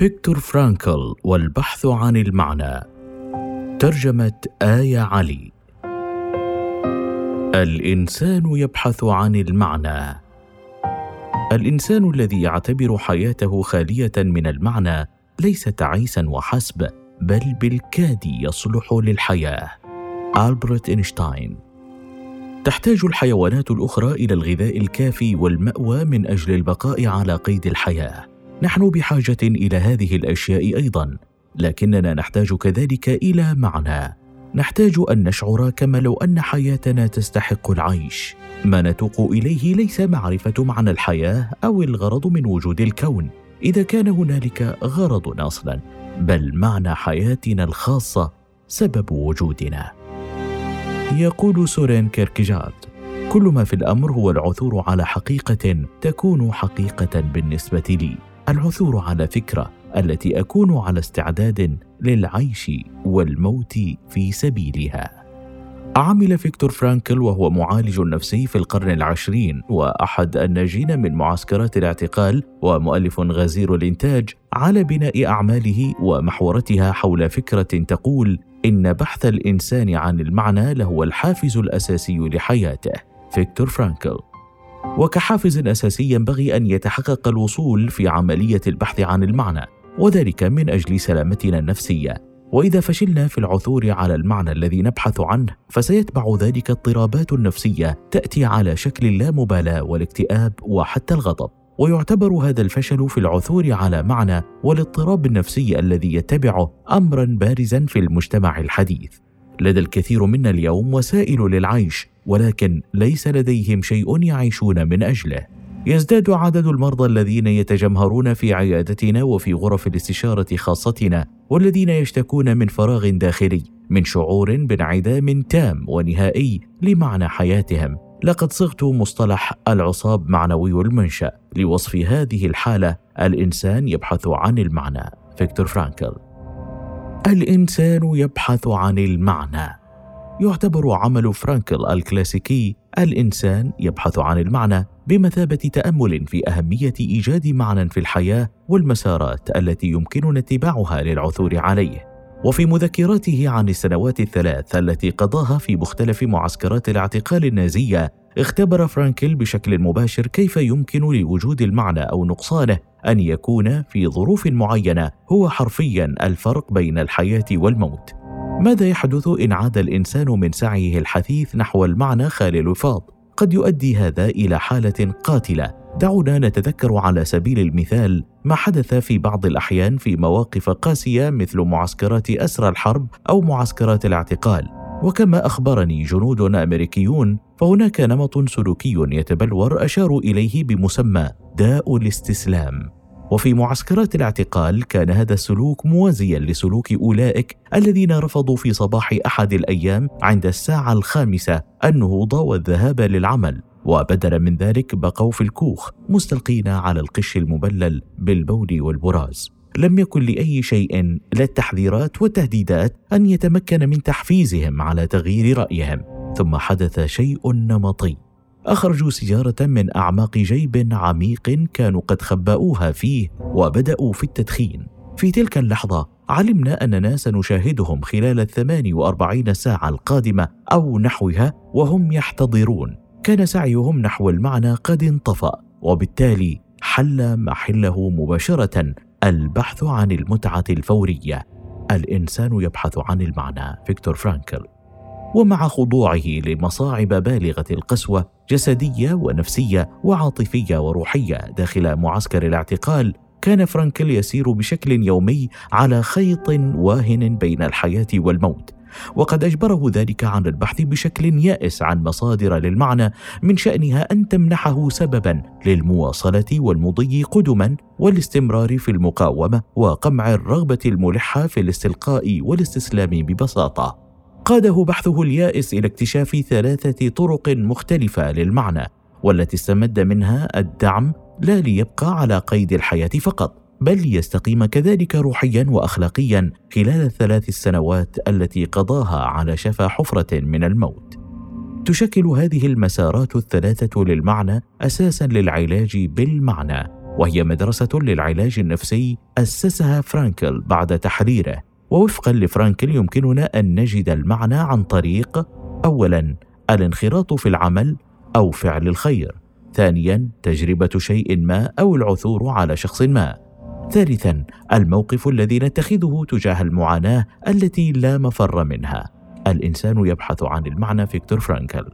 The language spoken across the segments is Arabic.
فيكتور فرانكل والبحث عن المعنى. ترجمة آية علي. الإنسان يبحث عن المعنى. الإنسان الذي يعتبر حياته خالية من المعنى ليس تعيسا وحسب بل بالكاد يصلح للحياة. ألبرت إينشتاين. تحتاج الحيوانات الأخرى إلى الغذاء الكافي والمأوى من أجل البقاء على قيد الحياة. نحن بحاجة إلى هذه الأشياء أيضا لكننا نحتاج كذلك إلى معنى. نحتاج أن نشعر كما لو أن حياتنا تستحق العيش. ما نتوق إليه ليس معرفة معنى الحياة أو الغرض من وجود الكون إذا كان هنالك غرض أصلا بل معنى حياتنا الخاصة سبب وجودنا. يقول سورين كيركجارد كل ما في الأمر هو العثور على حقيقة تكون حقيقة بالنسبة لي. العثور على فكرة التي أكون على استعداد للعيش والموت في سبيلها. عمل فيكتور فرانكل وهو معالج نفسي في القرن العشرين وأحد الناجين من معسكرات الاعتقال ومؤلف غزير الإنتاج على بناء أعماله ومحورتها حول فكرة تقول إن بحث الإنسان عن المعنى لهو الحافز الأساسي لحياته. فيكتور فرانكل. وكحافز أساسي ينبغي أن يتحقق الوصول في عملية البحث عن المعنى وذلك من أجل سلامتنا النفسية. وإذا فشلنا في العثور على المعنى الذي نبحث عنه فسيتبع ذلك اضطرابات نفسية تأتي على شكل اللامبالاه والاكتئاب وحتى الغضب. ويعتبر هذا الفشل في العثور على معنى والاضطراب النفسي الذي يتبعه امرا بارزا في المجتمع الحديث. لدى الكثير منا اليوم وسائل للعيش ولكن ليس لديهم شيء يعيشون من أجله. يزداد عدد المرضى الذين يتجمهرون في عيادتنا وفي غرف الاستشارة خاصتنا والذين يشتكون من فراغ داخلي من شعور بانعدام تام ونهائي لمعنى حياتهم. لقد صغت مصطلح العصاب معنوي المنشأ لوصف هذه الحالة الإنسان يبحث عن المعنى. فيكتور فرانكل. الإنسان يبحث عن المعنى. يعتبر عمل فرانكل الكلاسيكي الإنسان يبحث عن المعنى بمثابة تأمل في أهمية إيجاد معنى في الحياة والمسارات التي يمكننا اتباعها للعثور عليه. وفي مذكراته عن السنوات الثلاث التي قضاها في مختلف معسكرات الاعتقال النازية اختبر فرانكل بشكل مباشر كيف يمكن لوجود المعنى أو نقصانه أن يكون في ظروف معينة هو حرفيا الفرق بين الحياة والموت. ماذا يحدث إن عاد الإنسان من سعيه الحثيث نحو المعنى خالي الوفاض قد يؤدي هذا إلى حالة قاتلة. دعونا نتذكر على سبيل المثال ما حدث في بعض الأحيان في مواقف قاسية مثل معسكرات أسرى الحرب أو معسكرات الاعتقال. وكما أخبرني جنود أمريكيون فهناك نمط سلوكي يتبلور اشاروا إليه بمسمى داء الاستسلام. وفي معسكرات الاعتقال كان هذا السلوك موازيا لسلوك أولئك الذين رفضوا في صباح أحد الأيام عند الساعة الخامسة النهوض والذهاب للعمل. وبدلا من ذلك بقوا في الكوخ مستلقين على القش المبلل بالبول والبراز. لم يكن لأي شيء لا التحذيرات والتهديدات أن يتمكن من تحفيزهم على تغيير رأيهم. ثم حدث شيء نمطي. أخرجوا سيارة من أعماق جيب عميق كانوا قد خبأوها فيه وبدأوا في التدخين. في تلك اللحظة علمنا اننا سنشاهدهم خلال الثمان وأربعين ساعة القادمة أو نحوها وهم يحتضرون. كان سعيهم نحو المعنى قد انطفأ وبالتالي حل محله مباشرة البحث عن المتعة الفورية. الإنسان يبحث عن المعنى فيكتور فرانكل. ومع خضوعه لمصاعب بالغة القسوة جسدية ونفسية وعاطفية وروحية داخل معسكر الاعتقال كان فرانكل يسير بشكل يومي على خيط واهن بين الحياة والموت. وقد أجبره ذلك عن البحث بشكل يائس عن مصادر للمعنى من شأنها أن تمنحه سببا للمواصلة والمضي قدما والاستمرار في المقاومة وقمع الرغبة الملحة في الاستلقاء والاستسلام ببساطة. قاده بحثه اليائس إلى اكتشاف ثلاثة طرق مختلفة للمعنى والتي استمد منها الدعم لا ليبقى على قيد الحياة فقط. بل ليستقيم كذلك روحيا واخلاقيا خلال الثلاث السنوات التي قضاها على شفا حفرة من الموت. تشكل هذه المسارات الثلاثة للمعنى أساسا للعلاج بالمعنى وهي مدرسة للعلاج النفسي أسسها فرانكل بعد تحريره. ووفقا لفرانكل يمكننا أن نجد المعنى عن طريق أولا الانخراط في العمل أو فعل الخير ثانيا تجربة شيء ما أو العثور على شخص ما. ثالثا الموقف الذي نتخذه تجاه المعاناة التي لا مفر منها. الإنسان يبحث عن المعنى فيكتور فرانكل.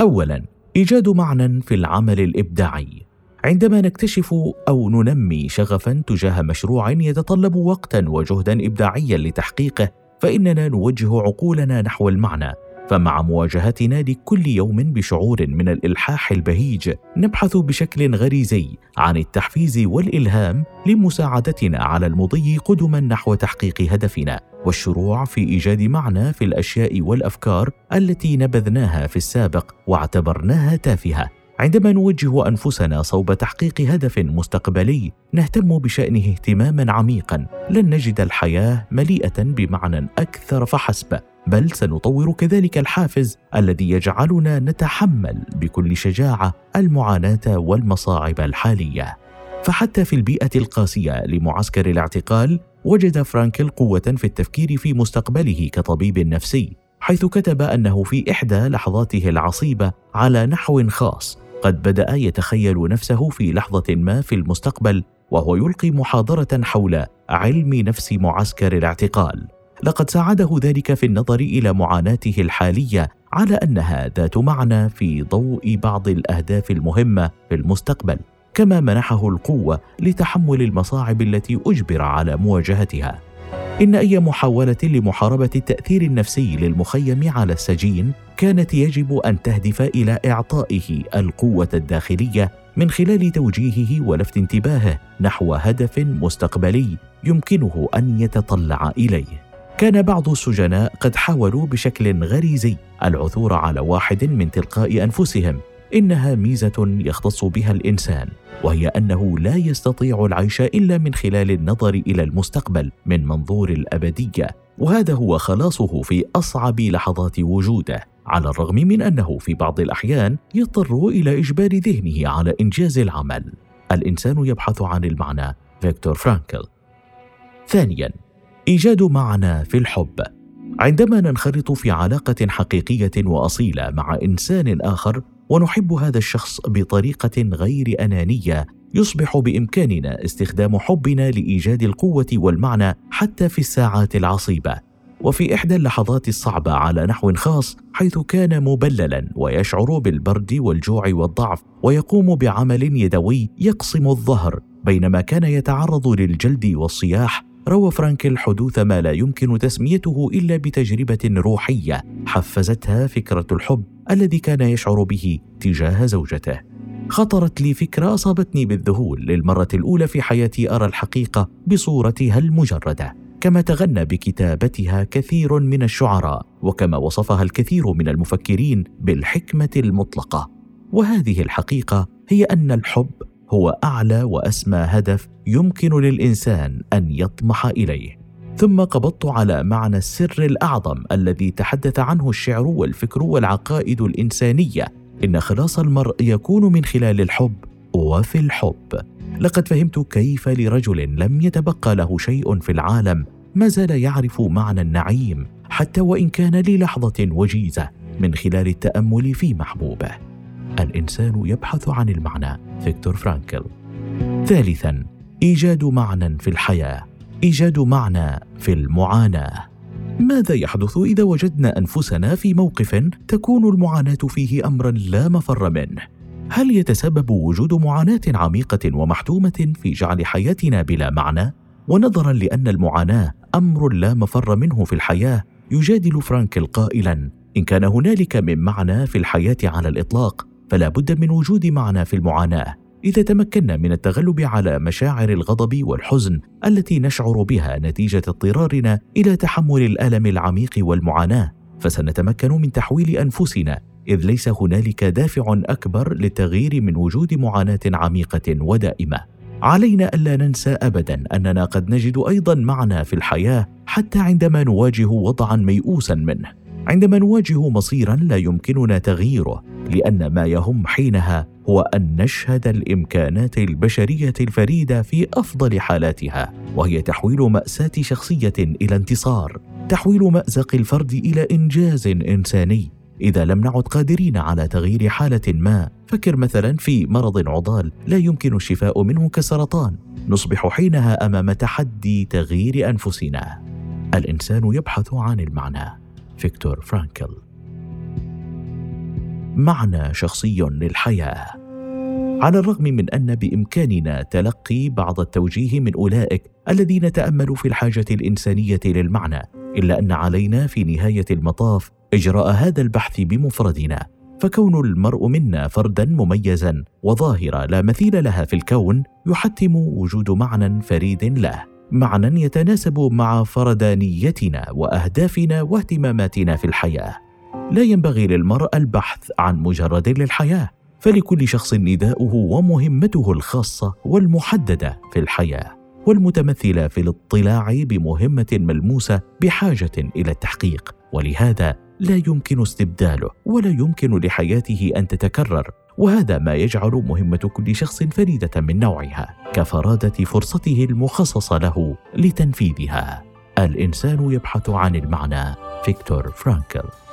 اولا إيجاد معنى في العمل الإبداعي. عندما نكتشف أو ننمي شغفا تجاه مشروع يتطلب وقتا وجهدا ابداعيا لتحقيقه فإننا نوجه عقولنا نحو المعنى. فمع مواجهتنا لكل يوم بشعور من الإلحاح البهيج نبحث بشكل غريزي عن التحفيز والإلهام لمساعدتنا على المضي قدما نحو تحقيق هدفنا. والشروع في إيجاد معنى في الأشياء والأفكار التي نبذناها في السابق واعتبرناها تافهة. عندما نوجه أنفسنا صوب تحقيق هدف مستقبلي نهتم بشأنه اهتماما عميقا. لن نجد الحياة مليئة بمعنى أكثر فحسب. بل سنطور كذلك الحافز الذي يجعلنا نتحمل بكل شجاعة المعاناة والمصاعب الحالية. فحتى في البيئة القاسية لمعسكر الاعتقال وجد فرانكل قوة في التفكير في مستقبله كطبيب نفسي حيث كتب أنه في إحدى لحظاته العصيبة على نحو خاص قد بدأ يتخيل نفسه في لحظة ما في المستقبل وهو يلقي محاضرة حول علم نفس معسكر الاعتقال. لقد ساعده ذلك في النظر إلى معاناته الحالية على أنها ذات معنى في ضوء بعض الأهداف المهمة في المستقبل كما منحه القوة لتحمل المصاعب التي أجبر على مواجهتها. إن أي محاولة لمحاربة التأثير النفسي للمخيم على السجين كانت يجب أن تهدف إلى إعطائه القوة الداخلية من خلال توجيهه ولفت انتباهه نحو هدف مستقبلي يمكنه أن يتطلع إليه. كان بعض السجناء قد حاولوا بشكل غريزي العثور على واحد من تلقاء أنفسهم. إنها ميزة يختص بها الإنسان وهي أنه لا يستطيع العيش إلا من خلال النظر إلى المستقبل من منظور الأبدية وهذا هو خلاصه في أصعب لحظات وجوده على الرغم من أنه في بعض الأحيان يضطر إلى إجبار ذهنه على إنجاز العمل. الإنسان يبحث عن المعنى. فيكتور فرانكل. ثانيا. إيجاد معنى في الحب. عندما ننخرط في علاقة حقيقية وأصيلة مع إنسان آخر ونحب هذا الشخص بطريقة غير أنانية يصبح بإمكاننا استخدام حبنا لإيجاد القوة والمعنى حتى في الساعات العصيبة. وفي إحدى اللحظات الصعبة على نحو خاص حيث كان مبللا ويشعر بالبرد والجوع والضعف ويقوم بعمل يدوي يقصم الظهر بينما كان يتعرض للجلد والصياح روى فرانكل حدوث ما لا يمكن تسميته إلا بتجربة روحية حفزتها فكرة الحب الذي كان يشعر به تجاه زوجته. خطرت لي فكرة أصابتني بالذهول للمرة الأولى في حياتي أرى الحقيقة بصورتها المجردة. كما تغنى بكتابتها كثير من الشعراء وكما وصفها الكثير من المفكرين بالحكمة المطلقة. وهذه الحقيقة هي أن الحب هو أعلى وأسمى هدف يمكن للإنسان أن يطمح إليه. ثم قبضت على معنى السر الأعظم الذي تحدث عنه الشعر والفكر والعقائد الإنسانية. إن خلاص المرء يكون من خلال الحب وفي الحب. لقد فهمت كيف لرجل لم يتبقى له شيء في العالم ما زال يعرف معنى النعيم حتى وإن كان للحظة وجيزة من خلال التأمل في محبوبه. الإنسان يبحث عن المعنى. فيكتور فرانكل. ثالثا إيجاد معنى في الحياة. إيجاد معنى في المعاناة. ماذا يحدث إذا وجدنا أنفسنا في موقف تكون المعاناة فيه امرا لا مفر منه؟ هل يتسبب وجود معاناة عميقة ومحتومة في جعل حياتنا بلا معنى؟ ونظرا لأن المعاناة أمر لا مفر منه في الحياة يجادل فرانكل قائلا إن كان هنالك من معنى في الحياة على الإطلاق فلا بد من وجود معنى في المعاناة إذا تمكنا من التغلب على مشاعر الغضب والحزن التي نشعر بها نتيجة اضطرارنا إلى تحمل الألم العميق والمعاناة. فسنتمكن من تحويل أنفسنا إذ ليس هنالك دافع أكبر للتغيير من وجود معاناة عميقة ودائمة. علينا ألا ننسى ابدا أننا قد نجد أيضا معنى في الحياة حتى عندما نواجه وضعا ميؤوسا منه. عندما نواجه مصيرا لا يمكننا تغييره لأن ما يهم حينها هو أن نشهد الإمكانات البشرية الفريدة في أفضل حالاتها وهي تحويل مأساة شخصية إلى انتصار تحويل مأزق الفرد إلى إنجاز إنساني. إذا لم نعد قادرين على تغيير حالة ما فكر مثلا في مرض عضال لا يمكن الشفاء منه كالسرطان نصبح حينها أمام تحدي تغيير أنفسنا. الإنسان يبحث عن المعنى. فيكتور فرانكل. معنى شخصي للحياة. على الرغم من أن بإمكاننا تلقي بعض التوجيه من أولئك الذين تأملوا في الحاجة الإنسانية للمعنى إلا أن علينا في نهاية المطاف إجراء هذا البحث بمفردنا. فكون المرء منا فردا مميزا وظاهره لا مثيل لها في الكون يحتم وجود معنى فريد له. معنى يتناسب مع فردانيتنا وأهدافنا واهتماماتنا في الحياة. لا ينبغي للمرء البحث عن مجرد للحياة فلكل شخص نداؤه ومهمته الخاصة والمحددة في الحياة والمتمثلة في الاطلاع بمهمة ملموسة بحاجة إلى التحقيق. ولهذا لا يمكن استبداله ولا يمكن لحياته أن تتكرر وهذا ما يجعل مهمة كل شخص فريدة من نوعها كفرادة فرصته المخصصة له لتنفيذها. الإنسان يبحث عن المعنى. فيكتور فرانكل.